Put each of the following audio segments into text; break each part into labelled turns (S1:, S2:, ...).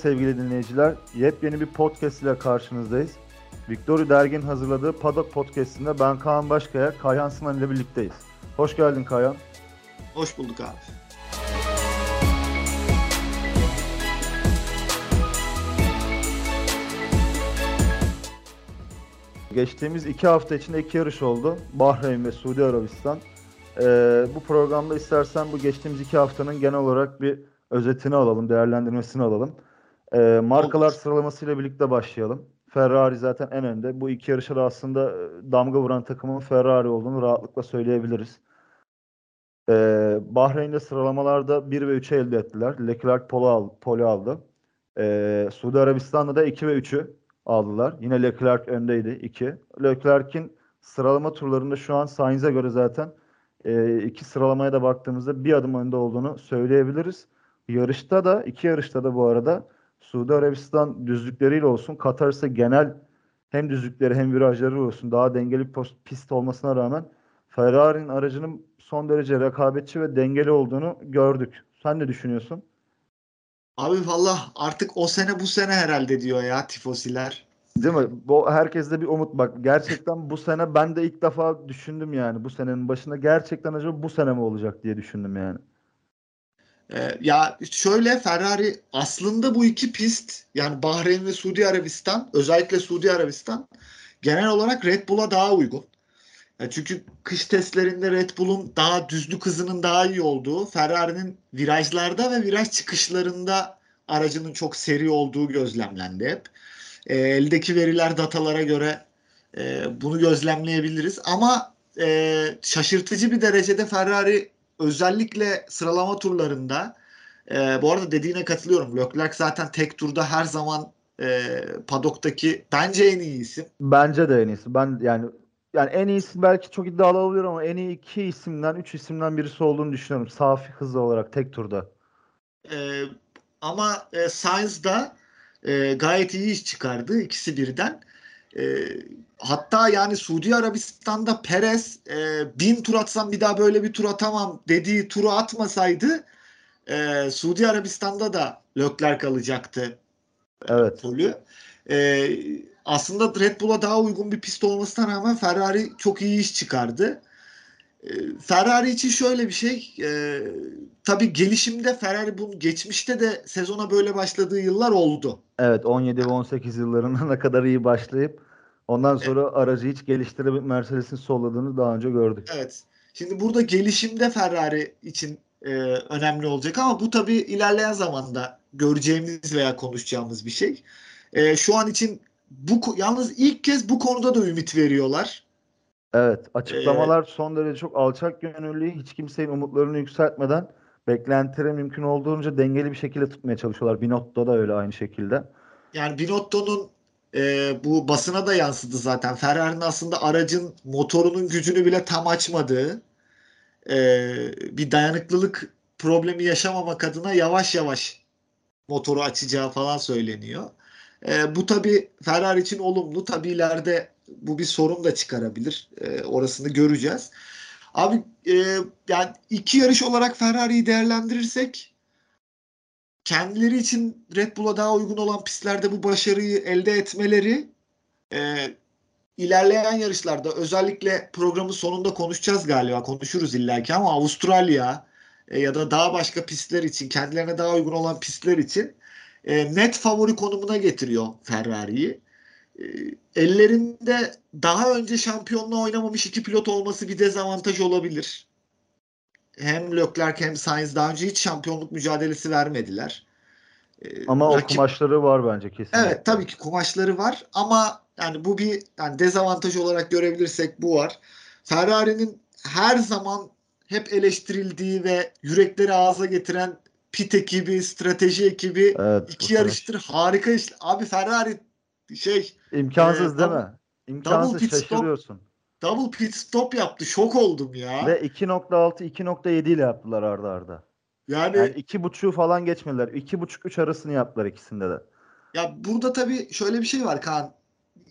S1: Sevgili dinleyiciler. Yepyeni bir podcast ile karşınızdayız. Victory Dergin hazırladığı Paddock Podcast'inde ben Kaan Başkaya, Kayhan Sınan ile birlikteyiz. Hoş geldin Kayhan.
S2: Hoş bulduk abi.
S1: Geçtiğimiz iki hafta içinde iki yarış oldu. Bahreyn ve Suudi Arabistan. Ee, bu programda istersen bu geçtiğimiz iki haftanın genel olarak bir özetini alalım, değerlendirmesini alalım. Ee, markalar sıralamasıyla birlikte başlayalım. Ferrari zaten en önde. Bu iki yarışa da aslında e, damga vuran takımın Ferrari olduğunu rahatlıkla söyleyebiliriz. Ee, Bahreyn'de sıralamalarda 1 ve 3'ü elde ettiler. Leclerc pole, al, pole aldı. Ee, Suudi Arabistan'da da 2 ve 3'ü aldılar. Yine Leclerc öndeydi 2. Leclerc'in sıralama turlarında şu an Sainz'e göre zaten e, iki sıralamaya da baktığımızda bir adım önde olduğunu söyleyebiliriz. Yarışta da iki yarışta da bu arada Suudi Arabistan düzlükleriyle olsun Katar ise genel hem düzlükleri hem virajları olsun daha dengeli bir pist olmasına rağmen Ferrari'nin aracının son derece rekabetçi ve dengeli olduğunu gördük. Sen ne düşünüyorsun?
S2: Abi valla artık o sene bu sene herhalde diyor ya tifosiler.
S1: Değil mi? Bu herkeste bir umut bak. Gerçekten bu sene ben de ilk defa düşündüm yani bu senenin başında gerçekten acaba bu sene mi olacak diye düşündüm yani.
S2: Ee, ya şöyle Ferrari aslında bu iki pist yani Bahreyn ve Suudi Arabistan özellikle Suudi Arabistan genel olarak Red Bull'a daha uygun. Yani çünkü kış testlerinde Red Bull'un daha düzlük hızının daha iyi olduğu, Ferrari'nin virajlarda ve viraj çıkışlarında aracının çok seri olduğu gözlemlendi hep. E, eldeki veriler datalara göre e, bunu gözlemleyebiliriz. Ama e, şaşırtıcı bir derecede Ferrari özellikle sıralama turlarında e, bu arada dediğine katılıyorum. Leclerc zaten tek turda her zaman e, padoktaki bence en iyi isim.
S1: Bence de en iyisi. Ben yani yani en iyisi belki çok iddialı olabilir ama en iyi iki isimden, üç isimden birisi olduğunu düşünüyorum. Safi hız olarak tek turda.
S2: E, ama e, Sainz da e, gayet iyi iş çıkardı ikisi birden. E, hatta yani Suudi Arabistan'da Perez e, bin tur atsam bir daha böyle bir tur atamam dediği turu atmasaydı e, Suudi Arabistan'da da Leclerc alacaktı.
S1: Evet.
S2: Polü. E, aslında Red Bull'a daha uygun bir pist olmasına rağmen Ferrari çok iyi iş çıkardı. E, Ferrari için şöyle bir şey. E, tabii gelişimde Ferrari bunun geçmişte de sezona böyle başladığı yıllar oldu.
S1: Evet 17 ve 18 yıllarında ne kadar iyi başlayıp ondan sonra evet. aracı hiç geliştirip Mercedes'in solladığını daha önce gördük.
S2: Evet. Şimdi burada gelişimde Ferrari için e, önemli olacak ama bu tabii ilerleyen zamanda göreceğimiz veya konuşacağımız bir şey. E, şu an için bu yalnız ilk kez bu konuda da ümit veriyorlar.
S1: Evet, açıklamalar ee, son derece çok alçak gönüllü, hiç kimsenin umutlarını yükseltmeden beklentileri mümkün olduğunca dengeli bir şekilde tutmaya çalışıyorlar. Binotto da öyle aynı şekilde.
S2: Yani Binotto'nun e, bu basına da yansıdı zaten. Ferrari'nin aslında aracın motorunun gücünü bile tam açmadığı e, bir dayanıklılık problemi yaşamamak adına yavaş yavaş motoru açacağı falan söyleniyor. E, bu tabi Ferrari için olumlu. Tabi ileride bu bir sorun da çıkarabilir. E, orasını göreceğiz. Abi e, yani iki yarış olarak Ferrari'yi değerlendirirsek kendileri için Red Bull'a daha uygun olan pistlerde bu başarıyı elde etmeleri e, ilerleyen yarışlarda özellikle programın sonunda konuşacağız galiba konuşuruz illaki ama Avustralya e, ya da daha başka pistler için kendilerine daha uygun olan pistler için e, net favori konumuna getiriyor Ferrari'yi. E, ellerinde daha önce şampiyonluğa oynamamış iki pilot olması bir dezavantaj olabilir. Hem Leclerc hem Sainz daha önce hiç şampiyonluk mücadelesi vermediler.
S1: E, ama rakip... o kumaşları var bence kesin.
S2: Evet tabii ki kumaşları var ama yani bu bir yani dezavantaj olarak görebilirsek bu var. Ferrari'nin her zaman hep eleştirildiği ve yürekleri ağza getiren pit ekibi, strateji ekibi evet, iki yarıştır sene. harika iş. Abi Ferrari şey
S1: imkansız e, değil mi? İmkansız şaşırıyorsun.
S2: Stop, double pit stop yaptı. Şok oldum ya.
S1: Ve 2.6 2.7 ile yaptılar arda arda. Yani, yani iki buçuğu falan geçmediler. İki buçuk üç arasını yaptılar ikisinde de.
S2: Ya burada tabii şöyle bir şey var Kaan.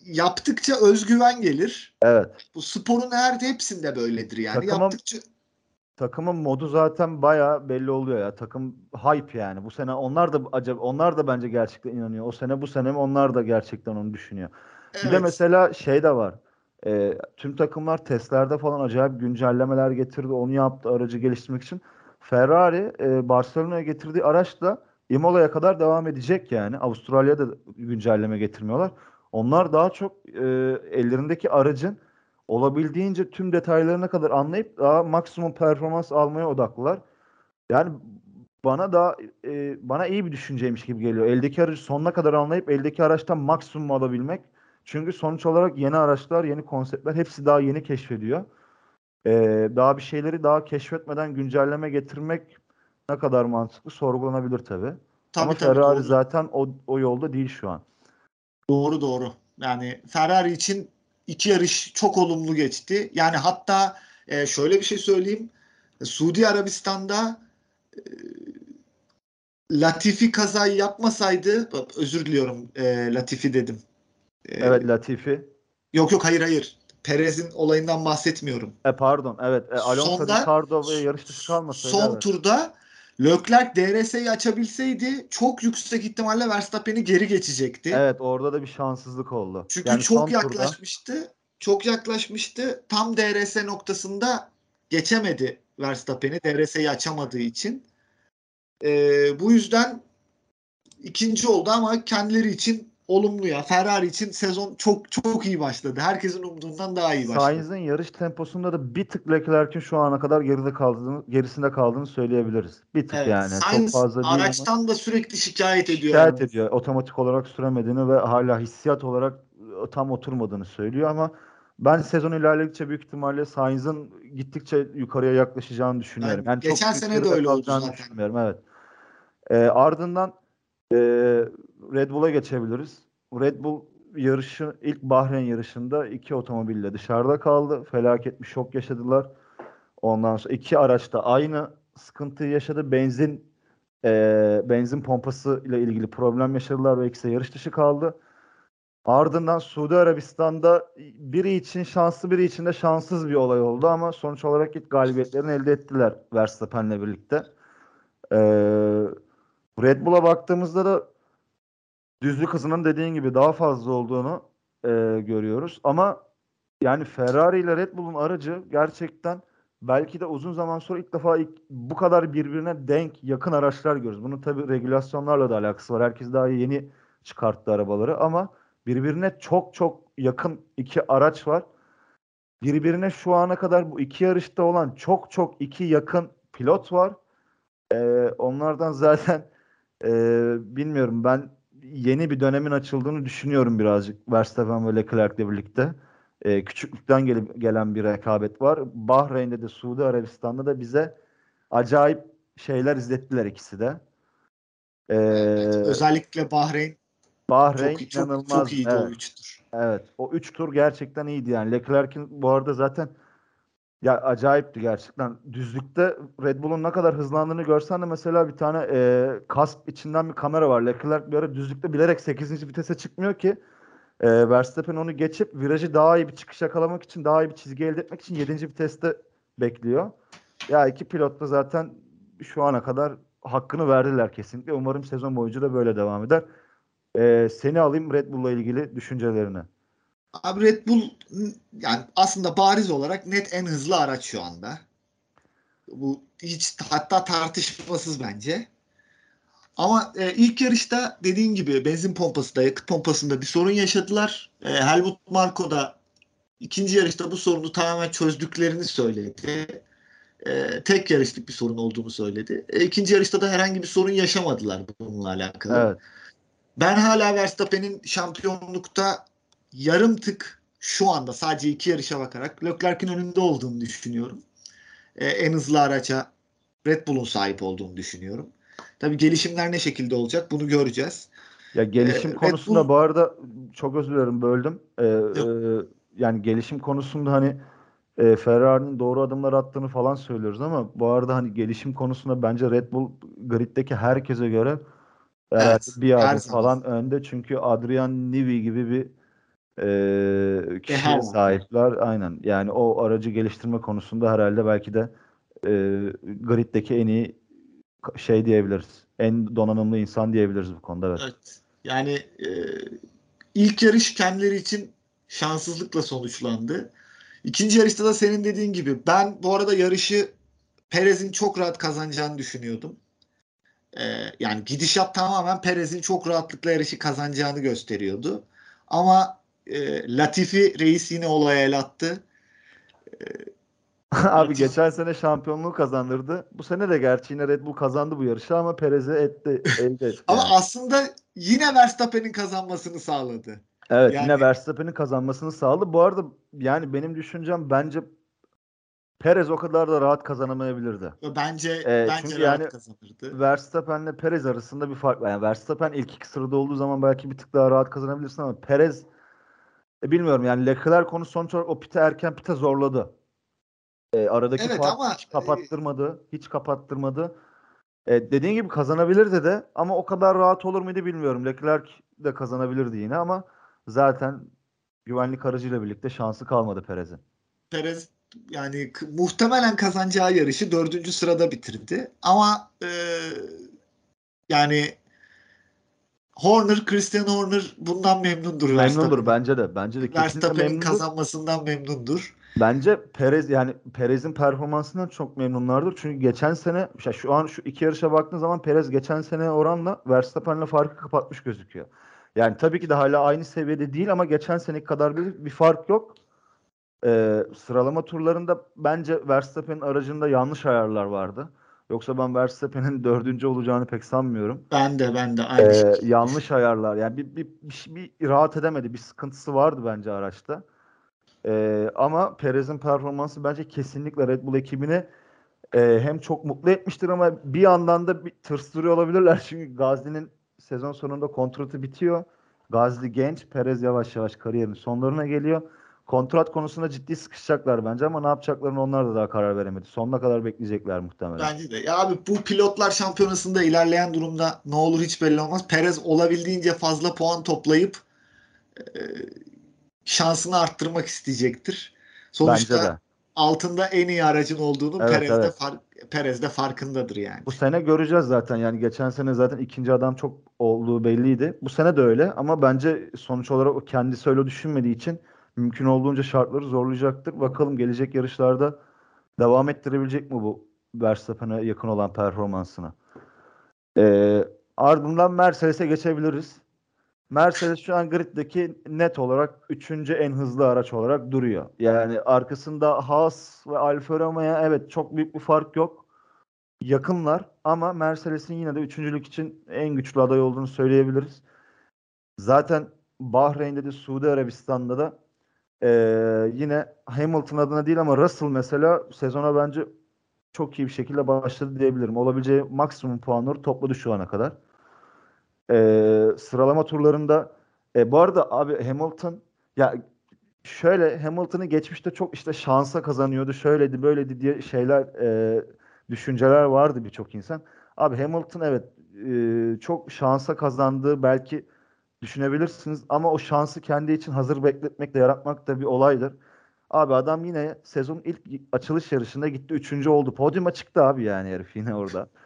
S2: Yaptıkça özgüven gelir.
S1: Evet.
S2: Bu sporun her hepsinde böyledir yani. Takımın, Yaptıkça
S1: takımın modu zaten bayağı belli oluyor ya. Takım hype yani. Bu sene onlar da acaba onlar da bence gerçekten inanıyor. O sene bu sene mi onlar da gerçekten onu düşünüyor. Bir de
S2: Evet.
S1: mesela şey de var. Ee, tüm takımlar testlerde falan acayip güncellemeler getirdi. Onu yaptı aracı geliştirmek için. Ferrari e, Barcelona'ya getirdiği araçla Imola'ya kadar devam edecek yani. Avustralya'da da güncelleme getirmiyorlar. Onlar daha çok e, ellerindeki aracın olabildiğince tüm detaylarına kadar anlayıp daha maksimum performans almaya odaklılar. Yani bana da e, bana iyi bir düşünceymiş gibi geliyor. Eldeki aracı sonuna kadar anlayıp eldeki araçtan maksimum alabilmek. Çünkü sonuç olarak yeni araçlar, yeni konseptler hepsi daha yeni keşfediyor. E, daha bir şeyleri daha keşfetmeden güncelleme getirmek ne kadar mantıklı sorgulanabilir tabii.
S2: Tabii
S1: Ama
S2: tabii
S1: Ferrari
S2: doğru.
S1: zaten o, o yolda değil şu an.
S2: Doğru doğru. Yani Ferrari için iki yarış çok olumlu geçti. Yani hatta e, şöyle bir şey söyleyeyim. Suudi Arabistan'da e, Latifi kazayı yapmasaydı özür diliyorum e, Latifi dedim. E,
S1: Evet Latifi.
S2: Yok yok hayır hayır. Perez'in olayından bahsetmiyorum.
S1: E pardon evet. E, Alonso Ricardo ve yarış dışı kalmasaydı.
S2: Son
S1: evet.
S2: turda Leclerc DRS'yi açabilseydi çok yüksek ihtimalle Verstappen'i geri geçecekti.
S1: Evet orada da bir şanssızlık oldu.
S2: Çünkü
S1: Yani
S2: çok
S1: turda-
S2: yaklaşmıştı. Çok yaklaşmıştı. Tam DRS noktasında geçemedi Verstappen'i DRS'yi açamadığı için. Ee, bu yüzden ikinci oldu ama kendileri için olumlu ya. Ferrari için sezon çok çok iyi başladı. Herkesin umduğundan daha iyi başladı.
S1: Sainz'in yarış temposunda da bir tık Leclerc'in şu ana kadar geride kaldığını, gerisinde kaldığını söyleyebiliriz. Bir tık
S2: Evet,
S1: yani.
S2: Sainz
S1: Çok fazla ama
S2: araçtan da sürekli şikayet ediyor.
S1: şikayet
S2: yani.
S1: ediyor. Otomatik olarak süremediğini ve hala hissiyat olarak e, tam oturmadığını söylüyor ama ben sezon ilerledikçe büyük ihtimalle Sainz'in gittikçe yukarıya yaklaşacağını düşünüyorum.
S2: Yani
S1: çok
S2: geçen sene de öyle oldu zaten.
S1: düşünmüyorum. Evet. Ee, ardından e, Red Bull'a geçebiliriz. Red Bull yarışı ilk Bahreyn yarışında iki otomobille dışarıda kaldı. Felaket bir şok yaşadılar. Ondan sonra iki araç da aynı sıkıntıyı yaşadı. Benzin e, benzin pompası ile ilgili problem yaşadılar ve ikisi yarış dışı kaldı. Ardından Suudi Arabistan'da biri için şanslı biri için de şanssız bir olay oldu ama sonuç olarak ilk galibiyetlerini elde ettiler Verstappen'le birlikte. Ee, Red Bull'a baktığımızda da düzlük hızının dediğin gibi daha fazla olduğunu e, görüyoruz. Ama yani Ferrari ile Red Bull'un aracı gerçekten belki de uzun zaman sonra ilk defa ilk, bu kadar birbirine denk yakın araçlar görüyoruz. Bunun tabii regülasyonlarla da alakası var. Herkes daha yeni çıkarttı arabaları ama birbirine çok çok yakın iki araç var. Birbirine şu ana kadar bu iki yarışta olan çok çok iki yakın pilot var. Ee, onlardan zaten e, bilmiyorum ben yeni bir dönemin açıldığını düşünüyorum birazcık Verstappen ve Leclerc'le birlikte. Ee, küçüklükten gel- gelen bir rekabet var. Bahreyn'de de Suudi Arabistan'da da bize acayip şeyler izlettiler ikisi de. Ee,
S2: Evet, özellikle Bahreyn
S1: Bahreyn
S2: çok, çok,
S1: inanılmaz.
S2: çok iyiydi
S1: evet.
S2: o üç tur.
S1: Evet. O 3 tur gerçekten iyiydi yani. Leclerc'in bu arada zaten ya acayipti gerçekten. Düzlükte Red Bull'un ne kadar hızlandığını görsen de mesela bir tane e, kasp içinden bir kamera var. Leclerc bir ara düzlükte bilerek 8. vitese çıkmıyor ki e, Verstappen onu geçip virajı daha iyi bir çıkış yakalamak için, daha iyi bir çizgi elde etmek için 7. viteste bekliyor. Ya iki pilot da zaten şu ana kadar hakkını verdiler kesinlikle. Umarım sezon boyunca da böyle devam eder. E, seni alayım Red Bull'la ilgili düşüncelerini.
S2: Abi Red Bull yani aslında bariz olarak net en hızlı araç şu anda. Bu hiç hatta tartışmasız bence. Ama e, ilk yarışta dediğin gibi benzin pompasında, yakıt pompasında bir sorun yaşadılar. E, Helmut Marko da ikinci yarışta bu sorunu tamamen çözdüklerini söyledi. E, tek yarışlık bir sorun olduğunu söyledi. E, ikinci yarışta da herhangi bir sorun yaşamadılar bununla alakalı.
S1: Evet.
S2: Ben hala Verstappen'in şampiyonlukta yarım tık şu anda sadece iki yarışa bakarak Leclerc'in önünde olduğunu düşünüyorum. Ee, en hızlı araca Red Bull'un sahip olduğunu düşünüyorum. Tabii gelişimler ne şekilde olacak bunu göreceğiz.
S1: Ya gelişim
S2: Red
S1: konusunda
S2: Bull-
S1: bu arada çok özür dilerim böldüm. Ee, e, yani gelişim konusunda hani e, Ferrari'nin doğru adımlar attığını falan söylüyoruz ama bu arada hani gelişim konusunda bence Red Bull griddeki herkese göre
S2: Evet,
S1: bir
S2: her
S1: adım
S2: zaman.
S1: falan önde çünkü Adrian Newey gibi bir e, kişiye sahipler. Aynen. Yani o aracı geliştirme konusunda herhalde belki de e, griddeki en iyi şey diyebiliriz. En donanımlı insan diyebiliriz bu konuda. Evet.
S2: Evet. Yani e, ilk yarış kendileri için şanssızlıkla sonuçlandı. İkinci yarışta da senin dediğin gibi ben bu arada yarışı Perez'in çok rahat kazanacağını düşünüyordum. E, yani gidişat tamamen Perez'in çok rahatlıkla yarışı kazanacağını gösteriyordu. Ama e, Latifi reis yine olaya el attı.
S1: Abi
S2: Evet.
S1: geçen sene şampiyonluğu kazandırdı. Bu sene de gerçi yine Red Bull kazandı bu yarışı ama Perez'e etti, elde etti.
S2: Ama
S1: yani.
S2: aslında yine Verstappen'in kazanmasını sağladı.
S1: Evet
S2: yani-
S1: yine Verstappen'in kazanmasını sağladı. Bu arada yani benim düşüncem bence Perez o kadar da rahat kazanamayabilirdi.
S2: Bence
S1: Ee,
S2: bence
S1: çünkü
S2: rahat
S1: yani-
S2: kazanırdı.
S1: Verstappen'le Perez arasında bir fark var. Yani Verstappen ilk iki sırada olduğu zaman belki bir tık daha rahat kazanabilirsin ama Perez e, bilmiyorum yani Leclerc konu sonuç olarak o pite erken pite zorladı. E, aradaki
S2: Evet
S1: fark
S2: ama-
S1: hiç kapattırmadı. Hiç kapattırmadı. E, dediğin gibi kazanabilirdi de ama o kadar rahat olur muydu bilmiyorum. Leclerc de kazanabilirdi yine ama zaten güvenlik aracıyla birlikte şansı kalmadı Perez'in.
S2: Perez yani muhtemelen kazanacağı yarışı dördüncü sırada bitirdi. Ama e, yani Horner, Christian Horner bundan memnundur.
S1: Memnundur bence de. Bence de kesinlikle
S2: Verstappen'in
S1: memnundur.
S2: kazanmasından memnundur.
S1: Bence Perez yani Perez'in performansından çok memnunlardır. Çünkü geçen sene şu- şu an şu iki yarışa baktığın zaman Perez geçen sene oranla Verstappen'le farkı kapatmış gözüküyor. Yani tabii ki de hala aynı seviyede değil ama geçen seneki kadar bir, bir fark yok. Ee, sıralama turlarında bence Verstappen'in aracında yanlış ayarlar vardı. Yoksa ben Verstappen'in dördüncü olacağını pek sanmıyorum.
S2: Ben de ben de aynı
S1: Ee,
S2: şekilde.
S1: yanlış ayarlar. Yani bir, bir, bir, bir rahat edemedi. Bir sıkıntısı vardı bence araçta. Ee, ama Perez'in performansı bence kesinlikle Red Bull ekibini e, hem çok mutlu etmiştir ama bir yandan da bir tırstırıyor olabilirler. Çünkü Gazli'nin sezon sonunda kontratı bitiyor. Gazli genç, Perez yavaş yavaş kariyerinin sonlarına geliyor. Kontrat konusunda ciddi sıkışacaklar bence ama ne yapacaklarını onlar da daha karar veremedi. Sonuna kadar bekleyecekler muhtemelen.
S2: Bence de. Ya abi bu pilotlar şampiyonasında ilerleyen durumda ne olur hiç belli olmaz. Perez olabildiğince fazla puan toplayıp e, şansını arttırmak isteyecektir. Sonuçta
S1: Bence de.
S2: altında en iyi aracın olduğunu
S1: Evet,
S2: Perez de
S1: evet.
S2: far- Perez de farkındadır yani.
S1: Bu sene göreceğiz zaten. Yani geçen sene zaten ikinci adam çok olduğu belliydi. Bu sene de öyle ama bence sonuç olarak o kendisi öyle düşünmediği için mümkün olduğunca şartları zorlayacaktır. Bakalım gelecek yarışlarda devam ettirebilecek mi bu Verstappen'e yakın olan performansını? Ee, ardından Mercedes'e geçebiliriz. Mercedes şu an griddeki net olarak üçüncü en hızlı araç olarak duruyor. Yani arkasında Haas ve Alfa Romeo'ya evet çok büyük bir fark yok yakınlar ama Mercedes'in yine de üçüncülük için en güçlü aday olduğunu söyleyebiliriz. Zaten Bahreyn'de de Suudi Arabistan'da da eee, yine Hamilton adına değil ama Russell mesela sezona bence çok iyi bir şekilde başladı diyebilirim. Olabileceği maksimum puanları topladı şu ana kadar. Eee, sıralama turlarında e, bu arada abi Hamilton ya şöyle Hamilton'ı geçmişte çok işte şansa kazanıyordu. Şöyleydi böyleydi diye şeyler e, düşünceler vardı birçok insan. Abi Hamilton evet e, çok şansa kazandığı belki düşünebilirsiniz ama o şansı kendi için hazır bekletmek de yaratmak da bir olaydır. Abi adam yine sezonun ilk açılış yarışında gitti üçüncü oldu. Podyuma çıktı abi yani herif yine orada.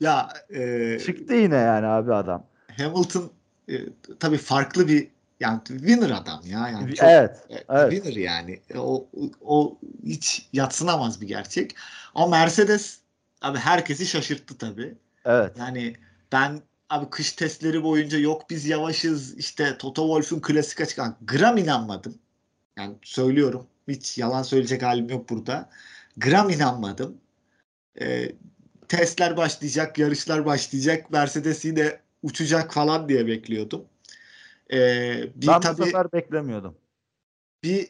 S2: Ya e,
S1: Çıktı yine yani abi adam.
S2: Hamilton e, tabii farklı bir yani winner adam ya yani çok
S1: Evet.
S2: e,
S1: evet.
S2: winner yani o o hiç yatsınamaz bir gerçek. Ama Mercedes abi herkesi şaşırttı tabii.
S1: Evet.
S2: Yani ben abi kış testleri boyunca yok biz yavaşız işte Toto Wolff'un klasik açık gram inanmadım. Yani söylüyorum hiç yalan söyleyecek halim yok burada. Gram inanmadım. Ee, testler başlayacak, yarışlar başlayacak. Mercedes yine uçacak falan diye bekliyordum. Ee, bir
S1: Ben bu
S2: tabii
S1: sefer beklemiyordum.
S2: bir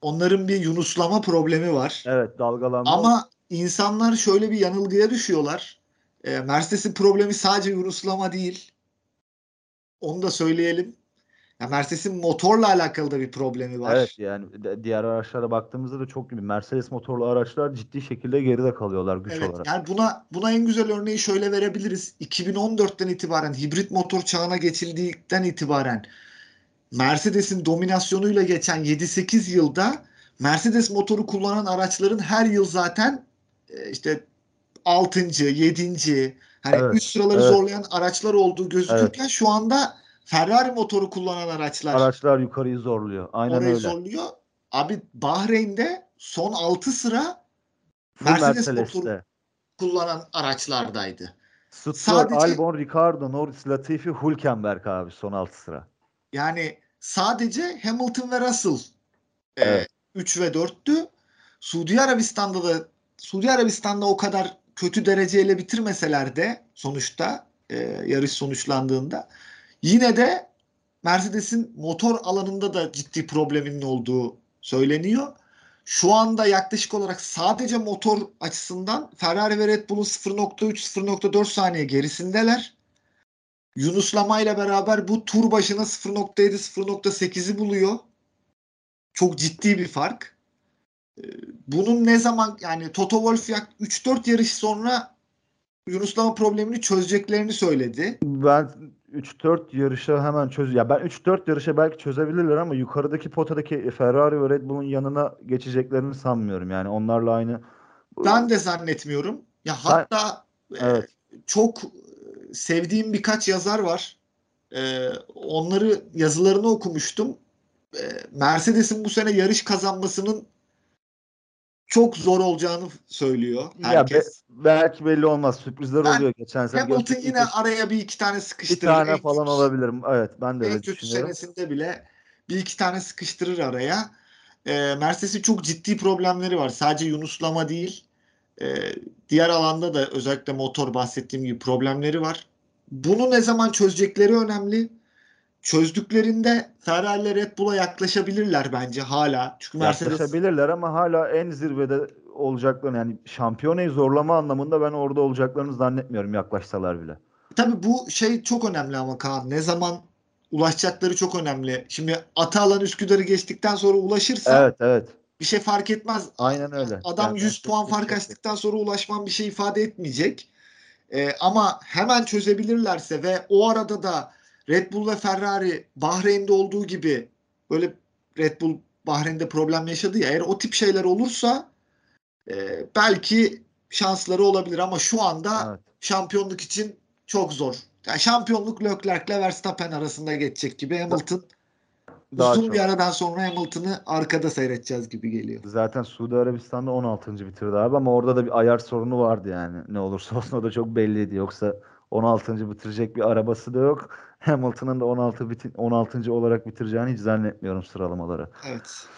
S2: onların bir yunuslama problemi var.
S1: Evet dalgalanma.
S2: Ama insanlar şöyle bir yanılgıya düşüyorlar. E, Mercedes'in problemi sadece yunuslama değil. Onu da söyleyelim. Ya Mercedes'in motorla alakalı da bir problemi var.
S1: Evet yani diğer araçlara baktığımızda da çok gibi Mercedes motorlu araçlar ciddi şekilde geride kalıyorlar güç
S2: Evet,
S1: olarak.
S2: yani buna buna en güzel örneği şöyle verebiliriz. 2014'ten itibaren hibrit motor çağına geçildikten itibaren Mercedes'in dominasyonuyla geçen 7-8 yılda Mercedes motoru kullanan araçların her yıl zaten e, işte 6. 7. hani
S1: Evet,
S2: üst sıraları
S1: evet.
S2: zorlayan araçlar olduğu gözükürken şu anda Ferrari motoru kullanan araçlar
S1: Araçlar yukarıyı zorluyor. Aynen
S2: orayı
S1: öyle.
S2: zorluyor. Abi Bahreyn'de son 6 sıra
S1: Full
S2: Mercedes
S1: Mercedes'te.
S2: motoru kullanan araçlardaydı.
S1: Stroll,
S2: Sadece-
S1: Albon, Ricardo, Norris, Latifi, Hülkenberg abi son 6 sıra.
S2: Yani sadece Hamilton ve Russell
S1: Evet.
S2: 3 ve 4'tü. Suudi Arabistan'da da Suudi Arabistan'da o kadar kötü dereceyle bitirmeseler de sonuçta e, yarış sonuçlandığında yine de Mercedes'in motor alanında da ciddi probleminin olduğu söyleniyor. Şu anda yaklaşık olarak sadece motor açısından Ferrari ve Red Bull'un 0.3-0.4 saniye gerisindeler. Yunuslama ile beraber bu tur başına 0.7-0.8'i buluyor. Çok ciddi bir fark. Ee, Bunun ne zaman yani Toto Wolff yak 3-4 yarış sonra Yunuslama problemini çözeceklerini söyledi.
S1: Ben 3-4 yarışa hemen çöz ya ben 3-4 yarışa belki çözebilirler ama yukarıdaki potadaki Ferrari ve Red Bull'un yanına geçeceklerini sanmıyorum. Yani onlarla aynı
S2: Ben de zannetmiyorum. Ya hatta e,
S1: Evet.
S2: çok e, sevdiğim birkaç yazar var. E, onları yazılarını okumuştum. E, Mercedes'in bu sene yarış kazanmasının çok zor olacağını söylüyor
S1: Ya
S2: herkes.
S1: belki belli olmaz. Sürprizler
S2: Ben-
S1: oluyor geçen sene.
S2: Hamilton yine araya bir iki tane
S1: bir
S2: sıkıştırır.
S1: tane
S2: En
S1: falan
S2: kötü-
S1: olabilir. Evet ben de
S2: En
S1: öyle
S2: kötü
S1: düşünüyorum.
S2: senesinde bile bir iki tane sıkıştırır araya. E, Mercedes'in çok ciddi problemleri var. Sadece Yunuslama değil. e, diğer alanda da özellikle motor bahsettiğim gibi problemleri var. Bunu ne zaman çözecekleri önemli. Çözdüklerinde Ferrari ile Red Bull'a yaklaşabilirler bence hala. Çünkü Mercedes
S1: Yaklaşabilirler ama hala en zirvede olacaklarını yani şampiyonayı zorlama anlamında ben orada olacaklarını zannetmiyorum yaklaşsalar bile.
S2: Tabii bu şey çok önemli ama Kaan. Ne zaman ulaşacakları çok önemli. Şimdi Atalan Üsküdar'ı geçtikten sonra ulaşırsa
S1: Evet evet.
S2: bir şey fark etmez.
S1: Aynen öyle.
S2: Adam
S1: Yani
S2: 100 puan fark açtıktan sonra ulaşman bir şey ifade etmeyecek. Ee, ama hemen çözebilirlerse ve o arada da Red Bull ve Ferrari Bahreyn'de olduğu gibi böyle Red Bull Bahreyn'de problem yaşadı ya eğer o tip şeyler olursa e, belki şansları olabilir ama şu anda
S1: Evet.
S2: şampiyonluk için çok zor. Yani şampiyonluk Leclerc ile Verstappen arasında geçecek gibi Hamilton
S1: Daha
S2: uzun
S1: çok.
S2: bir aradan sonra Hamilton'ı arkada seyredeceğiz gibi geliyor.
S1: Zaten Suudi Arabistan'da 16. bitirdi abi ama orada da bir ayar sorunu vardı yani. Ne olursa olsun o da çok belliydi. Yoksa 16. bitirecek bir arabası da yok. Hamilton'ın da 16 bitin 16. olarak bitireceğini hiç zannetmiyorum sıralamaları.
S2: Evet.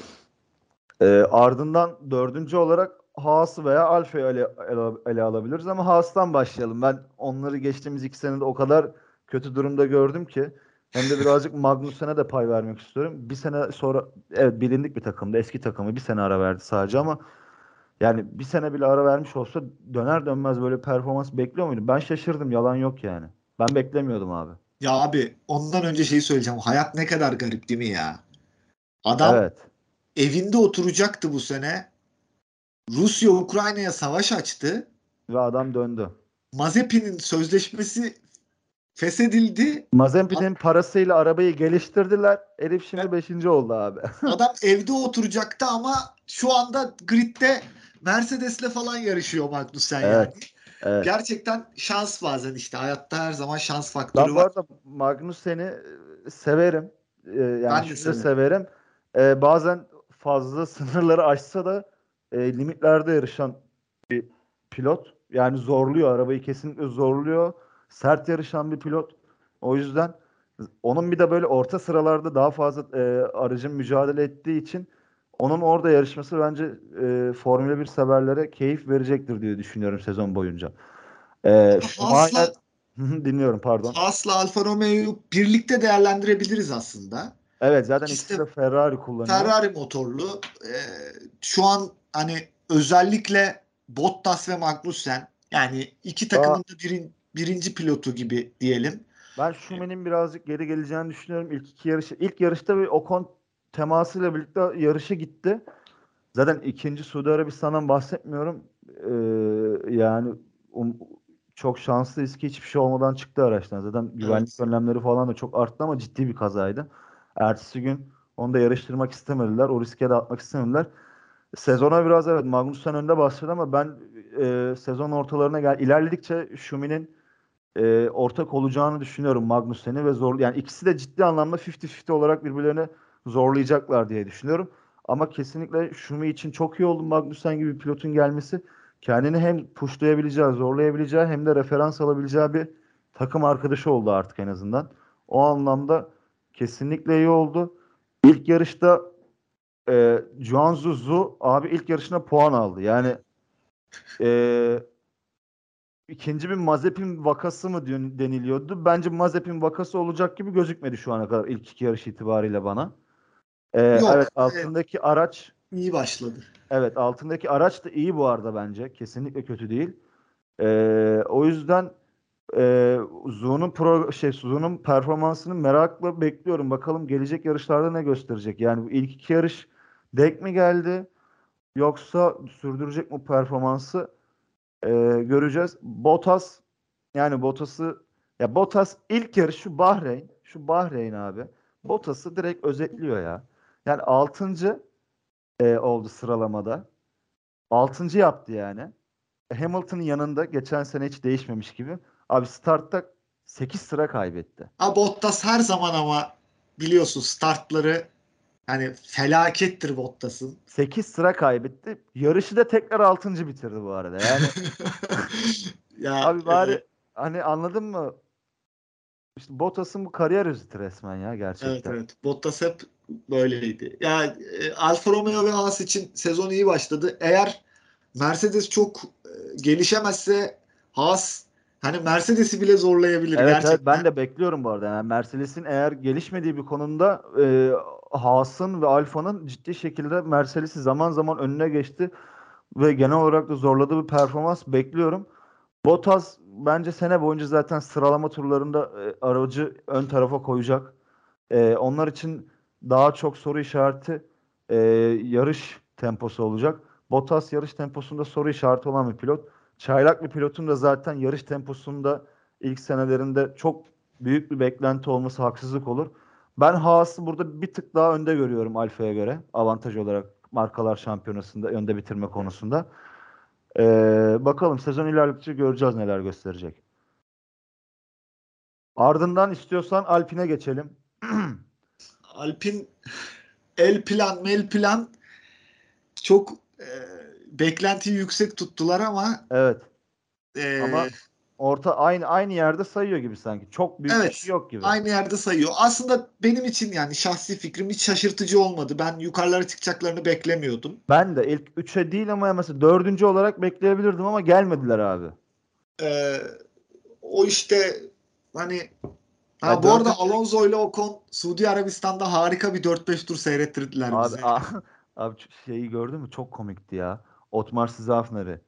S1: Ee, ardından dördüncü olarak Haas'ı veya Alfa'yı ele, ele, ele alabiliriz ama Haas'tan başlayalım. Ben onları geçtiğimiz iki senede o kadar kötü durumda gördüm ki hem de birazcık Magnussen'e de pay vermek istiyorum. Bir sene sonra evet bilindik bir takımdı. Eski takımı bir sene ara verdi sadece ama yani bir sene bile ara vermiş olsa döner dönmez böyle performans bekliyor muydum? Ben şaşırdım. Yalan yok yani. Ben beklemiyordum abi.
S2: Ya abi ondan önce şeyi söyleyeceğim. Hayat ne kadar garip değil mi ya? Adam
S1: Evet.
S2: evinde oturacaktı bu sene. Rusya Ukrayna'ya savaş açtı.
S1: Ve adam döndü.
S2: Mazepin'in sözleşmesi feshedildi.
S1: Mazepin'in parasıyla arabayı geliştirdiler. Herif şimdi 5. oldu abi.
S2: Adam evde oturacaktı ama şu anda gridde Mercedes'le falan yarışıyor Magnussen yani.
S1: Evet.
S2: Gerçekten şans bazen işte. Hayatta her zaman şans faktörü
S1: Ben bu
S2: var.
S1: arada Magnussen'i e, severim. Ee, yani
S2: Ben de severim.
S1: severim. Ee, bazen fazla sınırları aşsa da e, limitlerde yarışan bir pilot. Yani zorluyor. Arabayı kesinlikle zorluyor. Sert yarışan bir pilot. O yüzden onun bir de böyle orta sıralarda daha fazla e, aracın mücadele ettiği için onun orada yarışması bence e, Formula 1 severlere keyif verecektir diye düşünüyorum sezon boyunca. Ee, Schumacher dinliyorum pardon.
S2: Haas'la Alfa Romeo'yu birlikte değerlendirebiliriz aslında.
S1: Evet zaten
S2: İkisi
S1: de Ferrari kullanıyor.
S2: Ferrari motorlu. Ee, şu an hani özellikle Bottas ve Magnussen yani iki takımın da birin, birinci pilotu gibi diyelim.
S1: Ben Schumacher'in birazcık geri geleceğini düşünüyorum. İlk iki yarışı, ilk yarışta bir Ocon temasıyla birlikte yarışa gitti. Zaten ikinci Suudi Arabistan'dan bahsetmiyorum. Ee, yani um- çok şanslıyız ki hiçbir şey olmadan çıktı araçtan. Zaten güvenlik
S2: Evet.
S1: önlemleri falan da çok arttı ama ciddi bir kazaydı. Ertesi gün onu da yarıştırmak istemediler. O riske de atmak istemediler. Sezona biraz evet Magnussen önde başladı ama ben e, sezon ortalarına gel ilerledikçe Şumi'nin e, ortak olacağını düşünüyorum Magnussen'i ve zor yani ikisi de ciddi anlamda 50-50 olarak birbirlerini zorlayacaklar diye düşünüyorum. Ama kesinlikle Şumi için çok iyi oldu Magnussen gibi bir pilotun gelmesi. Kendini hem pushlayabileceği, zorlayabileceği hem de referans alabileceği bir takım arkadaşı oldu artık en azından. O anlamda kesinlikle iyi oldu. İlk yarışta e, Juan Zuzu abi ilk yarışına puan aldı. Yani e, ikinci bir Mazepin vakası mı deniliyordu. Bence Mazepin vakası olacak gibi gözükmedi şu ana kadar ilk iki yarış itibariyle bana. E,
S2: Yok,
S1: evet altındaki araç
S2: İyi başladı.
S1: Evet altındaki araç da iyi bu arada bence. Kesinlikle kötü değil. Ee, o yüzden e, Zu'nun pro şey Zu'nun performansını merakla bekliyorum. Bakalım gelecek yarışlarda ne gösterecek. Yani bu ilk iki yarış denk mi geldi yoksa sürdürecek mi performansı Ee, göreceğiz. Bottas yani Bottas'ı ya Bottas ilk yarış şu Bahreyn şu Bahreyn abi Bottas'ı direkt özetliyor ya. Yani 6 e, oldu sıralamada. Altıncı yaptı yani. Hamilton'ın yanında geçen sene hiç değişmemiş gibi. Abi startta 8 sıra kaybetti.
S2: Ha Bottas her zaman ama biliyorsun startları hani felakettir Bottas'ın.
S1: 8 sıra kaybetti. Yarışı da tekrar 6. bitirdi bu arada. Yani
S2: ya
S1: abi bari
S2: e,
S1: hani anladın mı? İşte Bottas'ın bu kariyer özeti resmen ya gerçekten.
S2: Evet evet. Bottas hep böyleydi. Ya e, Alfa Romeo ve Haas için sezon iyi başladı. Eğer Mercedes çok e, gelişemezse Haas hani Mercedes'i bile zorlayabilir
S1: Evet,
S2: gerçekten.
S1: evet ben de bekliyorum bu arada. Yani Mercedes'in eğer gelişmediği bir konumda e, Haas'ın ve Alfa'nın ciddi şekilde Mercedes'i zaman zaman önüne geçti ve genel olarak da zorladığı bir performans bekliyorum. Bottas bence sene boyunca zaten sıralama turlarında e, aracı ön tarafa koyacak. E, onlar için daha çok soru işareti e, yarış temposu olacak. Bottas yarış temposunda soru işareti olan bir pilot. Çaylak bir pilotun da zaten yarış temposunda ilk senelerinde çok büyük bir beklenti olması haksızlık olur. Ben Haas'ı burada bir tık daha önde görüyorum Alfa'ya göre. Avantaj olarak markalar şampiyonasında önde bitirme konusunda. Ee, bakalım sezon ilerledikçe göreceğiz neler gösterecek. Ardından istiyorsan Alpine geçelim.
S2: Alpin el plan mel plan çok e, beklentiyi yüksek tuttular ama
S1: Evet.
S2: e,
S1: Ama Orta aynı aynı yerde sayıyor gibi sanki. Çok büyük bir
S2: Evet,
S1: şey yok gibi.
S2: aynı yerde sayıyor. Aslında benim için yani şahsi fikrim hiç şaşırtıcı olmadı. Ben yukarılara çıkacaklarını beklemiyordum.
S1: Ben de ilk 3'e değil ama mesela dördüncü olarak bekleyebilirdim ama gelmediler abi.
S2: Ee, o işte hani ha,
S1: Ya
S2: bu arada Alonso ile Ocon Suudi Arabistan'da harika bir 4-5 tur seyrettirdiler
S1: Abi,
S2: bize.
S1: abi ç- şeyi gördün mü? Çok komikti ya. Otmar Szafner'i.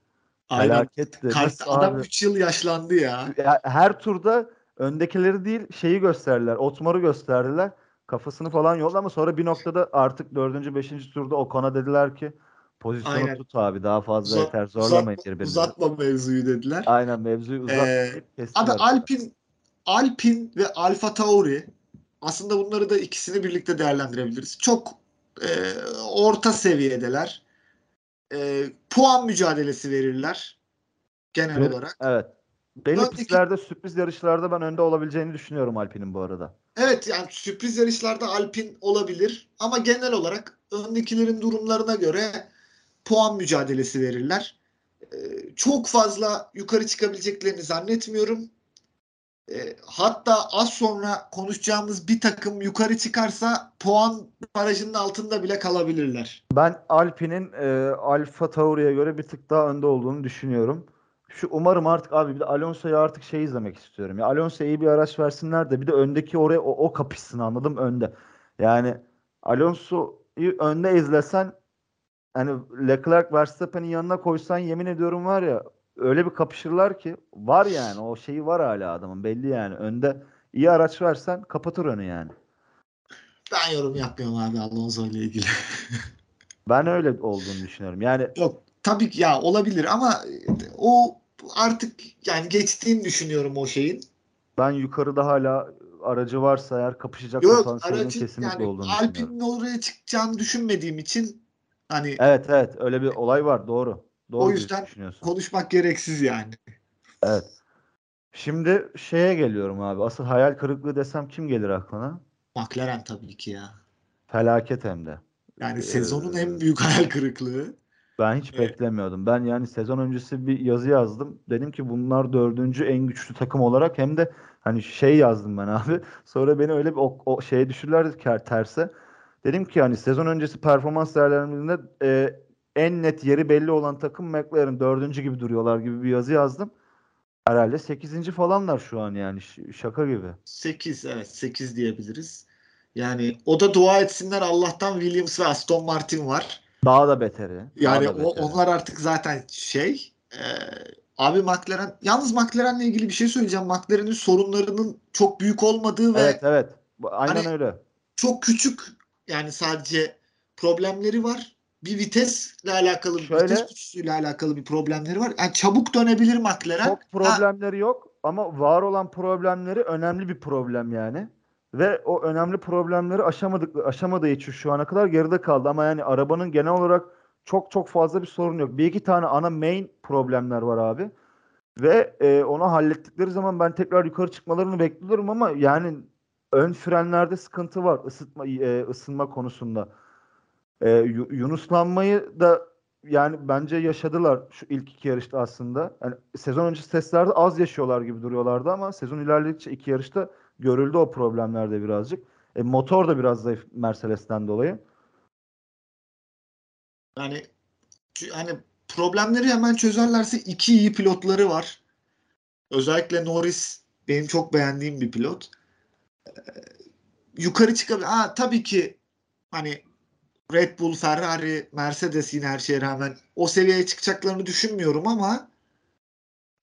S2: Aynen. Kart- adam
S1: abi?
S2: 3 yıl yaşlandı ya.
S1: Ya her turda öndekileri değil şeyi gösterdiler. Otmar'ı gösterdiler. Kafasını falan yolladı ama sonra bir noktada artık dördüncü, beşinci turda Ocon'a dediler ki pozisyonu
S2: Aynen.
S1: tut abi daha fazla
S2: Uzat-
S1: yeter zorlamayın
S2: uzatma,
S1: birbirinizi.
S2: uzatma mevzuyu dediler.
S1: Aynen mevzuyu uzatmayıp
S2: Abi
S1: kestiler.
S2: Alpin Alpin ve Alfa Tauri aslında bunları da ikisini birlikte değerlendirebiliriz. Çok e, orta seviyedeler. E, puan mücadelesi verirler genel
S1: Evet.
S2: olarak.
S1: Evet. Belli
S2: Öndeki-
S1: pistlerde sürpriz yarışlarda ben önde olabileceğini düşünüyorum Alpine'in bu arada.
S2: Evet yani sürpriz yarışlarda Alpin olabilir ama genel olarak öndekilerin durumlarına göre puan mücadelesi verirler. Ee, çok fazla yukarı çıkabileceklerini zannetmiyorum. Ee, hatta az sonra konuşacağımız bir takım yukarı çıkarsa puan barajının altında bile kalabilirler.
S1: Ben Alpine'in e, Alfa Tauri'ye göre bir tık daha önde olduğunu düşünüyorum. Şu umarım artık abi bir de Alonso'yu artık şey izlemek istiyorum. Ya Alonso'ya iyi bir araç versinler de bir de öndeki oraya o, o kapışsın anladım önde. Yani Alonso'yu önde izlesen hani Leclerc Verstappen'in yanına koysan yemin ediyorum var ya öyle bir kapışırlar ki var yani o şeyi var hala adamın belli yani önde iyi araç versen kapatır önü yani.
S2: Ben yorum yapmıyorum abi Alonso ile ilgili.
S1: Ben öyle olduğunu düşünüyorum. Yani
S2: Yok tabii ki ya olabilir ama o artık yani geçtiğini düşünüyorum o şeyin.
S1: Ben yukarıda hala aracı varsa eğer kapışacak
S2: Yok aracın
S1: kesinlikle
S2: yani
S1: olduğunu.
S2: Alpine'in oraya çıkacağını düşünmediğim için hani
S1: Evet evet öyle bir olay var doğru. Doğru
S2: O yüzden konuşmak gereksiz yani.
S1: Evet. Şimdi şeye geliyorum abi. Asıl hayal kırıklığı desem kim gelir aklına?
S2: McLaren tabii ki ya.
S1: Felaket hem de.
S2: Yani
S1: Ee,
S2: sezonun en büyük hayal kırıklığı.
S1: Ben hiç
S2: Evet.
S1: beklemiyordum. Ben yani sezon öncesi bir yazı yazdım. Dedim ki bunlar dördüncü en güçlü takım olarak hem de hani şey yazdım ben abi. Sonra beni öyle bir o, o şeye düşürürlerdi ki terse. Dedim ki hani sezon öncesi performans değerlendirmelerinde e, en net yeri belli olan takım McLaren dördüncü gibi duruyorlar gibi bir yazı yazdım. Herhalde sekizinci falanlar şu an yani şaka gibi.
S2: 8 evet 8 diyebiliriz. Yani o da dua etsinler Allah'tan Williams ve Aston Martin var.
S1: Daha da beteri. daha
S2: Yani
S1: da
S2: o,
S1: beteri.
S2: onlar artık zaten şey e, abi McLaren yalnız McLaren'le ilgili bir şey söyleyeceğim. McLaren'in sorunlarının çok büyük olmadığı ve
S1: Evet evet. Aynen
S2: Hani-
S1: öyle.
S2: çok küçük yani sadece problemleri var. Bir vitesle alakalı,
S1: Şöyle-
S2: vites güçlüğüyle alakalı bir problemleri var. Yani çabuk dönebilir McLaren.
S1: Çok
S2: Ha,
S1: problemleri yok ama var olan problemleri önemli bir problem yani. Ve o önemli problemleri aşamadık aşamadığı için şu ana kadar geride kaldı ama yani arabanın genel olarak çok çok fazla bir sorun yok. Bir iki tane ana main problemler var abi. Ve e, onu hallettikleri zaman ben tekrar yukarı çıkmalarını bekliyorum ama yani ön frenlerde sıkıntı var ısıtma e, ısınma konusunda. E, yu- Yunuslanmayı da yani bence yaşadılar şu ilk iki yarışta aslında. Yani sezon öncesi testlerde az yaşıyorlar gibi duruyorlardı ama sezon ilerledikçe iki yarışta görüldü o problemler de birazcık. E, motor da biraz zayıf Mercedes'ten dolayı.
S2: Yani hani problemleri hemen çözerlerse iki iyi pilotları var. Özellikle Norris benim çok beğendiğim bir pilot. Ee, yukarı çıkabilir. Ha, tabii ki hani Red Bull, Ferrari, Mercedes yine her şeye rağmen o seviyeye çıkacaklarını düşünmüyorum ama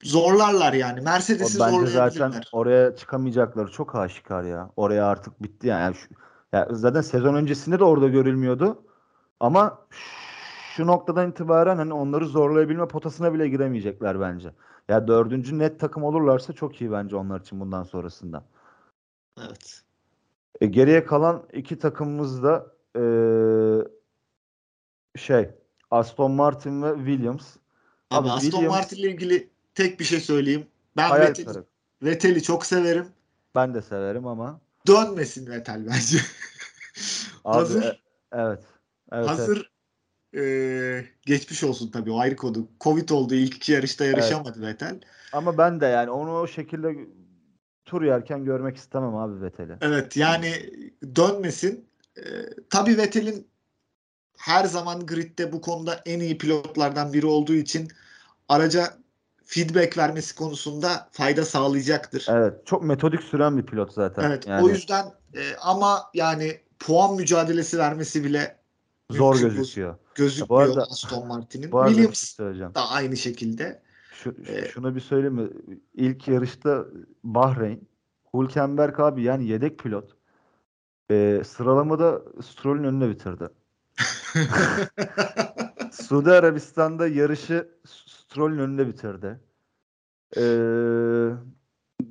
S2: zorlarlar yani. Mercedes'i zorlayabilirler.
S1: zaten oraya çıkamayacakları çok aşikar ya. Oraya artık bitti yani. Yani şu- ya zaten sezon öncesinde de orada görülmüyordu. Ama şu noktadan itibaren hani onları zorlayabilme potasına bile giremeyecekler bence. Ya dördüncü net takım olurlarsa çok iyi bence onlar için bundan sonrasında.
S2: Evet.
S1: E, geriye kalan iki takımımız da e, şey Aston Martin ve Williams.
S2: Abi,
S1: Abi
S2: Aston
S1: Williams-
S2: Martin ile ilgili tek bir şey söyleyeyim. Ben Vettel'i. Vettel'i çok severim.
S1: Ben de severim ama
S2: Dönmesin Vettel bence.
S1: abi
S2: Hazır.
S1: e- evet. Evet, evet.
S2: Hazır eee, geçmiş olsun tabii o ayrı konu. Covid oldu ilk iki yarışta yarışamadı Vettel.
S1: Ama ben de yani onu o şekilde tur yerken görmek istemem abi Vettel'i.
S2: Evet yani dönmesin. Eee tabii Vettel'in her zaman gridde bu konuda en iyi pilotlardan biri olduğu için araca feedback vermesi konusunda fayda sağlayacaktır.
S1: Evet, çok metodik süren bir pilot zaten.
S2: Evet
S1: Yani
S2: o yüzden e, ama yani puan mücadelesi vermesi bile
S1: zor gözüküyor.
S2: gözükmüyor
S1: arada-
S2: Aston Martin'in.
S1: Bu arada şey
S2: Williams
S1: söyleyeceğim.
S2: da aynı şekilde.
S1: Şu-
S2: Ee,
S1: şunu bir söyleyeyim mi? İlk yarışta Bahreyn, Hülkenberg abi yani yedek pilot. Ee, sıralamada Stroll'ün önüne bitirdi. Suudi Arabistan'da yarışı Stroll'ün önünde bitirdi. Ee,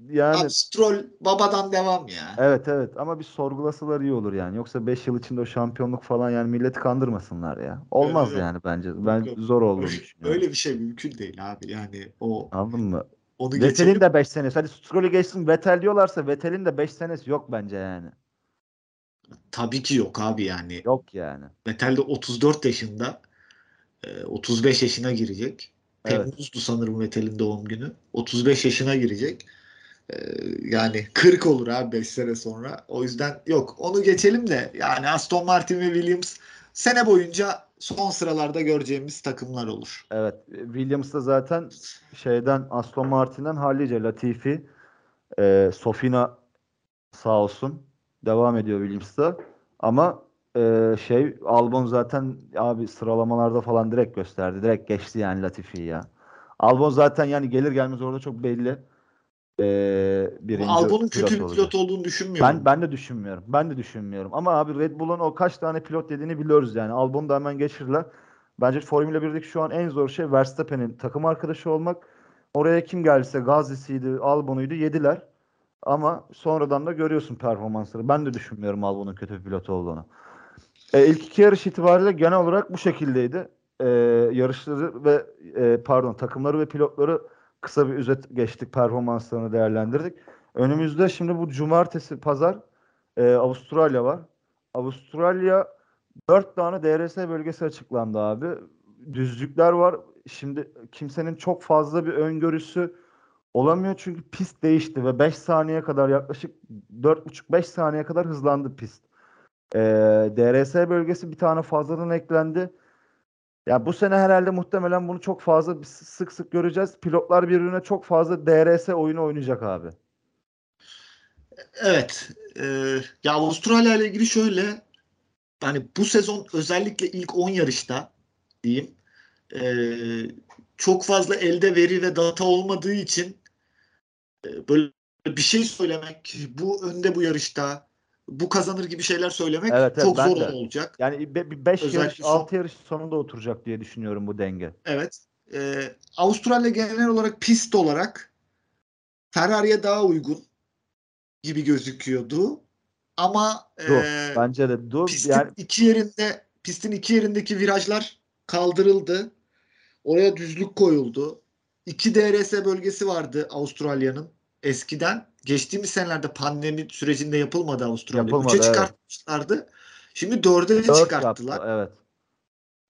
S1: yani
S2: Abi Stroll babadan devam ya.
S1: evet evet ama bir sorgulasalar iyi olur yani. Yoksa 5 yıl içinde o şampiyonluk falan yani milleti kandırmasınlar ya. Olmaz
S2: yok.
S1: yani bence. Ben
S2: yok.
S1: zor olduğunu
S2: Öyle,
S1: düşünüyorum.
S2: öyle bir şey mümkün değil abi. Yani o
S1: Anladın mı?
S2: onu
S1: Vettel'in
S2: geçelim.
S1: de 5 senesi. Hadi Stroll'ü geçsin Vettel diyorlarsa Vettel'in de 5 senesi yok bence yani.
S2: Tabii ki yok abi yani.
S1: Yok yani.
S2: Vettel de 34 yaşında. e, 35 yaşına girecek.
S1: Evet.
S2: Temmuz'du sanırım Vettel'in doğum günü. 35 yaşına girecek. E, yani 40 olur abi 5 sene sonra. O yüzden yok. Onu geçelim de yani Aston Martin ve Williams sene boyunca son sıralarda göreceğimiz takımlar olur.
S1: Evet. Williams da zaten şeyden Aston Martin'den hallice Latifi e, Sofina sağ olsun devam ediyor Williams'ta. Ama e, şey Albon zaten abi sıralamalarda falan direkt gösterdi. Direkt geçti yani Latifi'yi ya. Albon zaten yani gelir gelmez orada çok belli. E, birinci
S2: Albon'un
S1: pilot
S2: kötü bir
S1: olacak.
S2: pilot olduğunu düşünmüyorum.
S1: Ben ben de düşünmüyorum. Ben de düşünmüyorum. Ama abi Red Bull'un o kaç tane pilot dediğini biliyoruz yani. Albon'u da hemen geçirirler. Bence Formula 1'deki şu an en zor şey Verstappen'in takım arkadaşı olmak. Oraya kim geldiyse Gazi'siydi, Albon'uydu yediler. Ama sonradan da görüyorsun performansları. Ben de düşünmüyorum Albon'un kötü bir pilot olduğunu. E, ilk iki yarış itibariyle genel olarak bu şekildeydi. e, yarışları ve e, pardon takımları ve pilotları kısa bir özet geçtik. Performanslarını değerlendirdik. Önümüzde şimdi bu cumartesi pazar e, Avustralya var. Avustralya 4 tane DRS bölgesi açıklandı abi. Düzlükler var. Şimdi kimsenin çok fazla bir öngörüsü olamıyor çünkü pist değişti ve 5 saniye kadar yaklaşık 4,5-5 saniye kadar hızlandı pist. Ee, DRS bölgesi bir tane fazladan eklendi. Ya bu sene herhalde muhtemelen bunu çok fazla sık sık göreceğiz. Pilotlar birbirine çok fazla DRS oyunu oynayacak abi.
S2: Evet. E, ya Avustralya ile ilgili şöyle hani bu sezon özellikle ilk 10 yarışta diyeyim e, çok fazla elde veri ve data olmadığı için böyle bir şey söylemek bu önde bu yarışta bu kazanır gibi şeyler söylemek
S1: Evet, evet,
S2: çok zor
S1: de.
S2: olacak.
S1: Yani 5
S2: Özellikle
S1: yarış,
S2: son-
S1: 6 yarış sonunda oturacak diye düşünüyorum bu denge.
S2: Evet. E, Avustralya genel olarak pist olarak Ferrari'ye daha uygun gibi gözüküyordu. Ama
S1: Dur,
S2: e,
S1: Bence de dur.
S2: pistin
S1: Yani
S2: iki yerinde pistin iki yerindeki virajlar kaldırıldı. Oraya düzlük koyuldu. İki DRS bölgesi vardı Avustralya'nın eskiden. Geçtiğimiz senelerde pandemi sürecinde yapılmadı Avustralya.
S1: Yapılmadı,
S2: Üçe
S1: evet.
S2: çıkartmışlardı. Şimdi dörde
S1: 4
S2: çıkarttılar.
S1: yaptı. Evet.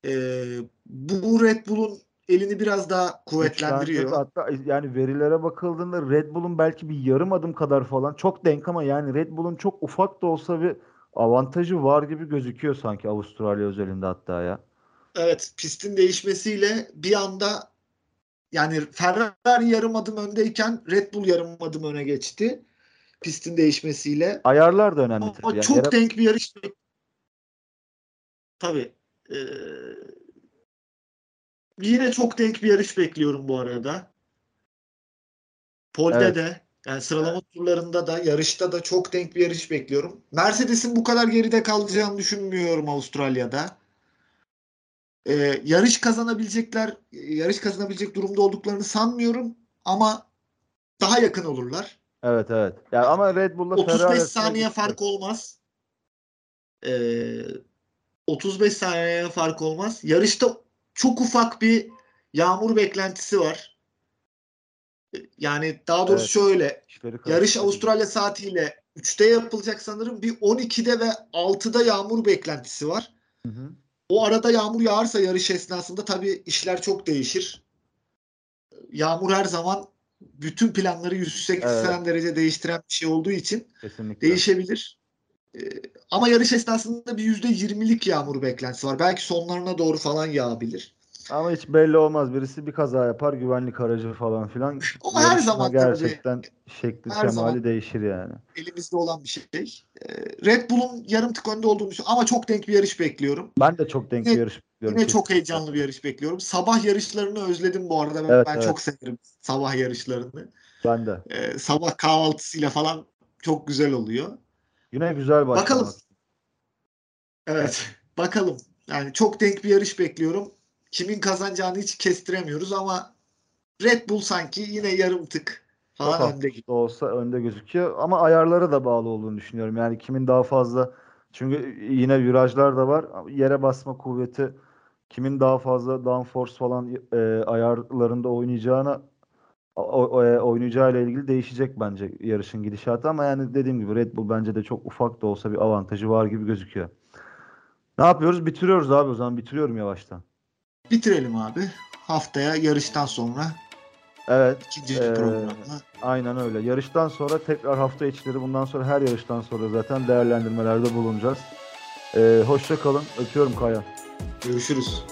S2: Ee, bu Red Bull'un elini biraz daha kuvvetlendiriyor.
S1: Hatta yani verilere bakıldığında Red Bull'un belki bir yarım adım kadar falan çok denk ama yani Red Bull'un çok ufak da olsa bir avantajı var gibi gözüküyor sanki Avustralya özelinde hatta ya.
S2: Evet, pistin değişmesiyle bir anda yani Ferrari yarım adım öndeyken Red Bull yarım adım öne geçti. Pistin değişmesiyle.
S1: Ayarlar da önemli
S2: Ama
S1: tabii. Yani
S2: çok
S1: yere-
S2: denk bir yarış. Tabii. Ee, yine çok denk bir yarış bekliyorum bu arada. Polde
S1: Evet.
S2: de yani sıralama turlarında da yarışta da çok denk bir yarış bekliyorum. Mercedes'in bu kadar geride kalacağını düşünmüyorum Avustralya'da. Ee, yarış kazanabilecekler, yarış kazanabilecek durumda olduklarını sanmıyorum ama daha yakın olurlar.
S1: Evet evet. Yani ama Red Bull'la
S2: 35
S1: Ferrari
S2: saniye
S1: gitti.
S2: fark olmaz. Ee, 35 saniye fark olmaz. Yarışta çok ufak bir yağmur beklentisi var. Ee, Yani daha doğrusu
S1: Evet.
S2: şöyle. Yarış. Avustralya saatiyle 3'te yapılacak sanırım. Bir 12'de ve 6'da yağmur beklentisi var.
S1: Hı hı.
S2: O arada yağmur yağarsa yarış esnasında tabii işler çok değişir. Yağmur her zaman bütün planları 180 derece değiştiren bir şey olduğu için
S1: Kesinlikle.
S2: değişebilir. Ee, ama yarış esnasında bir %20'lik yağmur beklentisi var. Belki sonlarına doğru falan yağabilir.
S1: Ama hiç belli olmaz. Birisi bir kaza yapar, güvenlik aracı falan filan.
S2: O her zaman tabii.
S1: gerçekten şekli
S2: Her
S1: şemali
S2: zaman.
S1: değişir yani.
S2: Elimizde olan bir şey. Ee, Red Bull'un yarım tık önde olduğunu düşünüyorum. Ama çok denk bir yarış bekliyorum.
S1: Ben de çok denk bir
S2: Yine-
S1: yarış bekliyorum.
S2: Yine çok heyecanlı bir yarış bekliyorum. Sabah yarışlarını özledim bu arada. Ben,
S1: Evet,
S2: ben
S1: evet.
S2: çok severim sabah yarışlarını.
S1: Ben de.
S2: Ee, sabah kahvaltısıyla falan çok güzel oluyor.
S1: Yine güzel başlamak.
S2: Bakalım. Evet. Bakalım. Yani çok denk bir yarış bekliyorum. Kimin kazanacağını hiç kestiremiyoruz ama Red Bull sanki yine yarım tık
S1: Çok
S2: falan önde
S1: hafif de olsa önde gözüküyor ama ayarlara da bağlı olduğunu düşünüyorum. Yani kimin daha fazla çünkü yine virajlar da var. Yere basma kuvveti kimin daha fazla downforce falan e, ayarlarında oynayacağına o, o- e, oynayacağıyla ilgili değişecek bence yarışın gidişatı ama yani dediğim gibi Red Bull bence de çok ufak da olsa bir avantajı var gibi gözüküyor. Ne yapıyoruz? Bitiriyoruz abi o zaman. Bitiriyorum yavaştan.
S2: Bitirelim abi. Haftaya yarıştan sonra
S1: Evet.
S2: ikinci
S1: Ee,
S2: programla.
S1: Aynen öyle. Yarıştan sonra tekrar hafta içleri bundan sonra her yarıştan sonra zaten değerlendirmelerde bulunacağız. Ee, hoşça kalın. Öpüyorum Kaya.
S2: Görüşürüz.